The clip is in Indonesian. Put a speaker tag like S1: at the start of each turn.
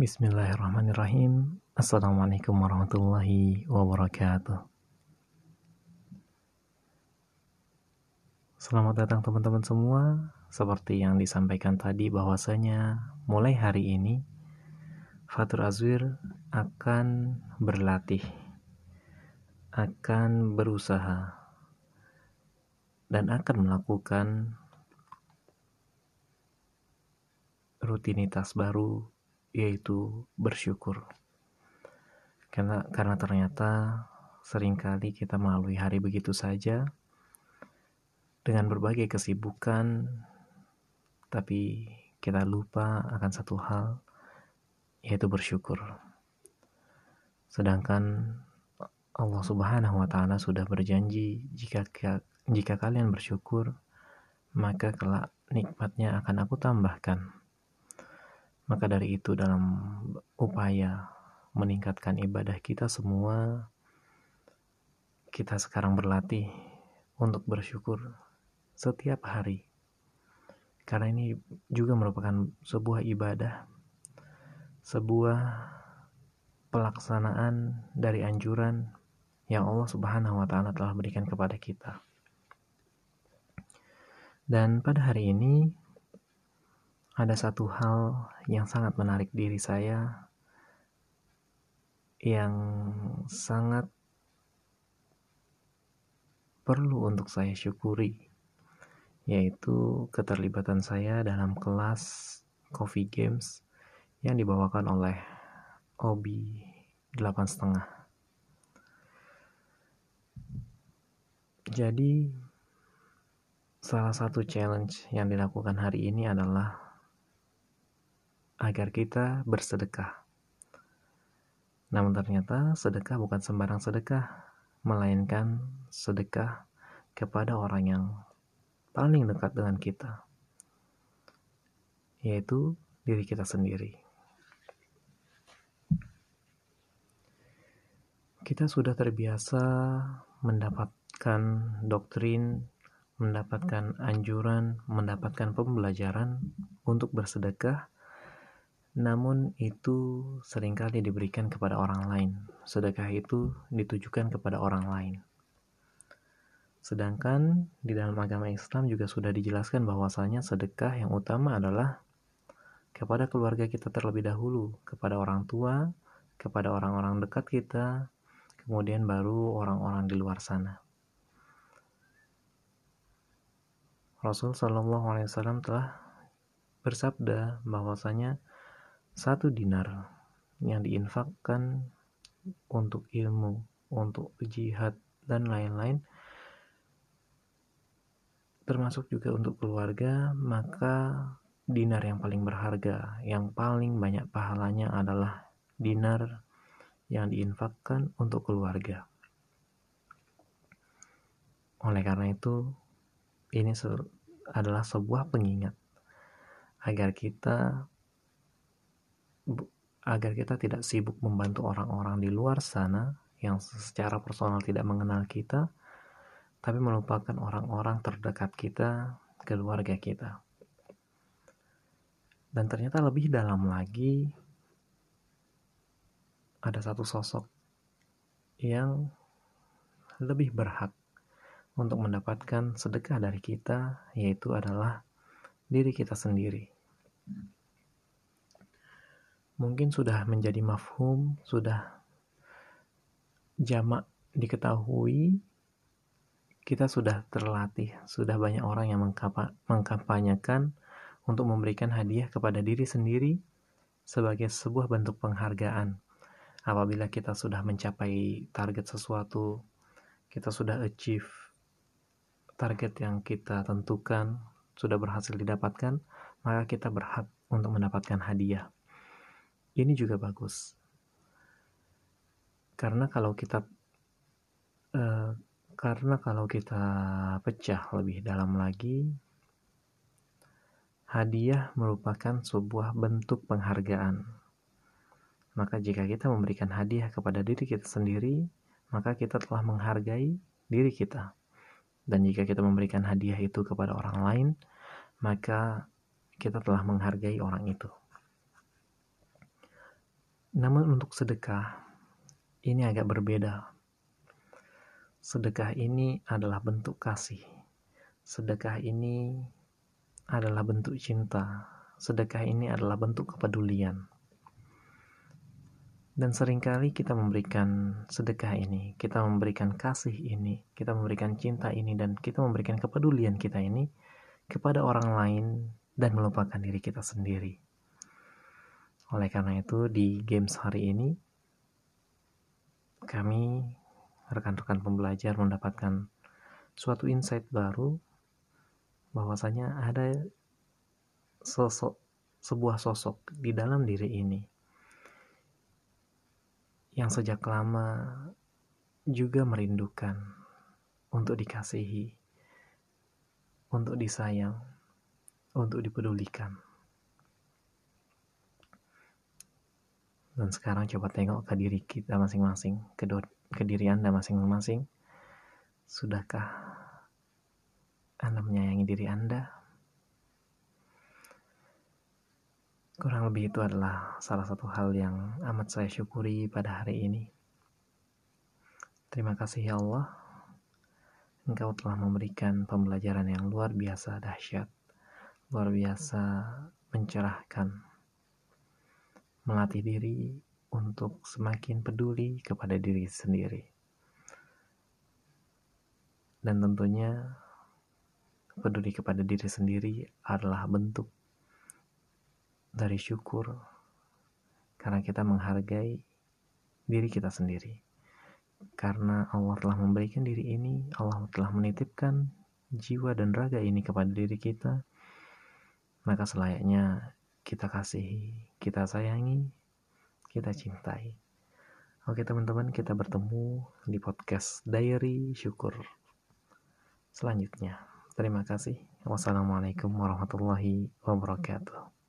S1: Bismillahirrahmanirrahim. Assalamualaikum warahmatullahi wabarakatuh. Selamat datang teman-teman semua. Seperti yang disampaikan tadi bahwasanya mulai hari ini Fatur Azwir akan berlatih, akan berusaha, dan akan melakukan rutinitas baru yaitu bersyukur. Karena karena ternyata sering kali kita melalui hari begitu saja dengan berbagai kesibukan tapi kita lupa akan satu hal yaitu bersyukur. Sedangkan Allah Subhanahu wa taala sudah berjanji jika jika kalian bersyukur maka kelak nikmatnya akan aku tambahkan. Maka dari itu dalam upaya meningkatkan ibadah kita semua, kita sekarang berlatih untuk bersyukur setiap hari. Karena ini juga merupakan sebuah ibadah, sebuah pelaksanaan dari anjuran yang Allah Subhanahu wa taala telah berikan kepada kita. Dan pada hari ini ada satu hal yang sangat menarik diri saya yang sangat perlu untuk saya syukuri yaitu keterlibatan saya dalam kelas Coffee Games yang dibawakan oleh Obi delapan setengah. Jadi salah satu challenge yang dilakukan hari ini adalah agar kita bersedekah. Namun ternyata sedekah bukan sembarang sedekah, melainkan sedekah kepada orang yang paling dekat dengan kita, yaitu diri kita sendiri. Kita sudah terbiasa mendapatkan doktrin, mendapatkan anjuran, mendapatkan pembelajaran untuk bersedekah namun itu sering kali diberikan kepada orang lain. Sedekah itu ditujukan kepada orang lain. Sedangkan di dalam agama Islam juga sudah dijelaskan bahwasanya sedekah yang utama adalah kepada keluarga kita terlebih dahulu, kepada orang tua, kepada orang-orang dekat kita, kemudian baru orang-orang di luar sana. Rasul Shallallahu Alaihi Wasallam telah bersabda bahwasanya satu dinar yang diinfakkan untuk ilmu, untuk jihad, dan lain-lain, termasuk juga untuk keluarga, maka dinar yang paling berharga, yang paling banyak pahalanya adalah dinar yang diinfakkan untuk keluarga. Oleh karena itu, ini adalah sebuah pengingat agar kita agar kita tidak sibuk membantu orang-orang di luar sana yang secara personal tidak mengenal kita, tapi melupakan orang-orang terdekat kita, keluarga kita. Dan ternyata lebih dalam lagi, ada satu sosok yang lebih berhak untuk mendapatkan sedekah dari kita, yaitu adalah diri kita sendiri mungkin sudah menjadi mafhum, sudah jamak diketahui, kita sudah terlatih, sudah banyak orang yang mengkampanyekan untuk memberikan hadiah kepada diri sendiri sebagai sebuah bentuk penghargaan. Apabila kita sudah mencapai target sesuatu, kita sudah achieve target yang kita tentukan, sudah berhasil didapatkan, maka kita berhak untuk mendapatkan hadiah ini juga bagus. Karena kalau kita uh, karena kalau kita pecah lebih dalam lagi hadiah merupakan sebuah bentuk penghargaan. Maka jika kita memberikan hadiah kepada diri kita sendiri maka kita telah menghargai diri kita. Dan jika kita memberikan hadiah itu kepada orang lain maka kita telah menghargai orang itu Namun untuk sedekah, ini agak berbeda. Sedekah ini adalah bentuk kasih. Sedekah ini adalah bentuk cinta. Sedekah ini adalah bentuk kepedulian. Dan sering kali kita memberikan sedekah ini, kita memberikan kasih ini, kita memberikan cinta ini, dan kita memberikan kepedulian kita ini kepada orang lain dan melupakan diri kita sendiri. Oleh karena itu, di games hari ini, kami, rekan-rekan pembelajar, mendapatkan suatu insight baru bahwasanya ada sosok sebuah sosok di dalam diri ini yang sejak lama juga merindukan untuk dikasihi, untuk disayang, untuk dipedulikan. Dan sekarang coba tengok ke diri kita masing-masing, ke, ke diri Anda masing-masing. Sudahkah Anda menyayangi diri Anda? Kurang lebih itu adalah salah satu hal yang amat saya syukuri pada hari ini. Terima kasih ya Allah, Engkau telah memberikan pembelajaran yang luar biasa dahsyat, luar biasa mencerahkan, melatih diri untuk semakin peduli kepada diri sendiri. Dan tentunya peduli kepada diri sendiri adalah bentuk dari syukur karena kita menghargai diri kita sendiri. Karena Allah telah memberikan diri ini, Allah telah menitipkan jiwa dan raga ini kepada diri kita, maka selayaknya kita kasihi, kita sayangi, kita cintai. Oke teman-teman, kita bertemu di podcast Diary Syukur selanjutnya. Terima kasih. Wassalamualaikum warahmatullahi wabarakatuh.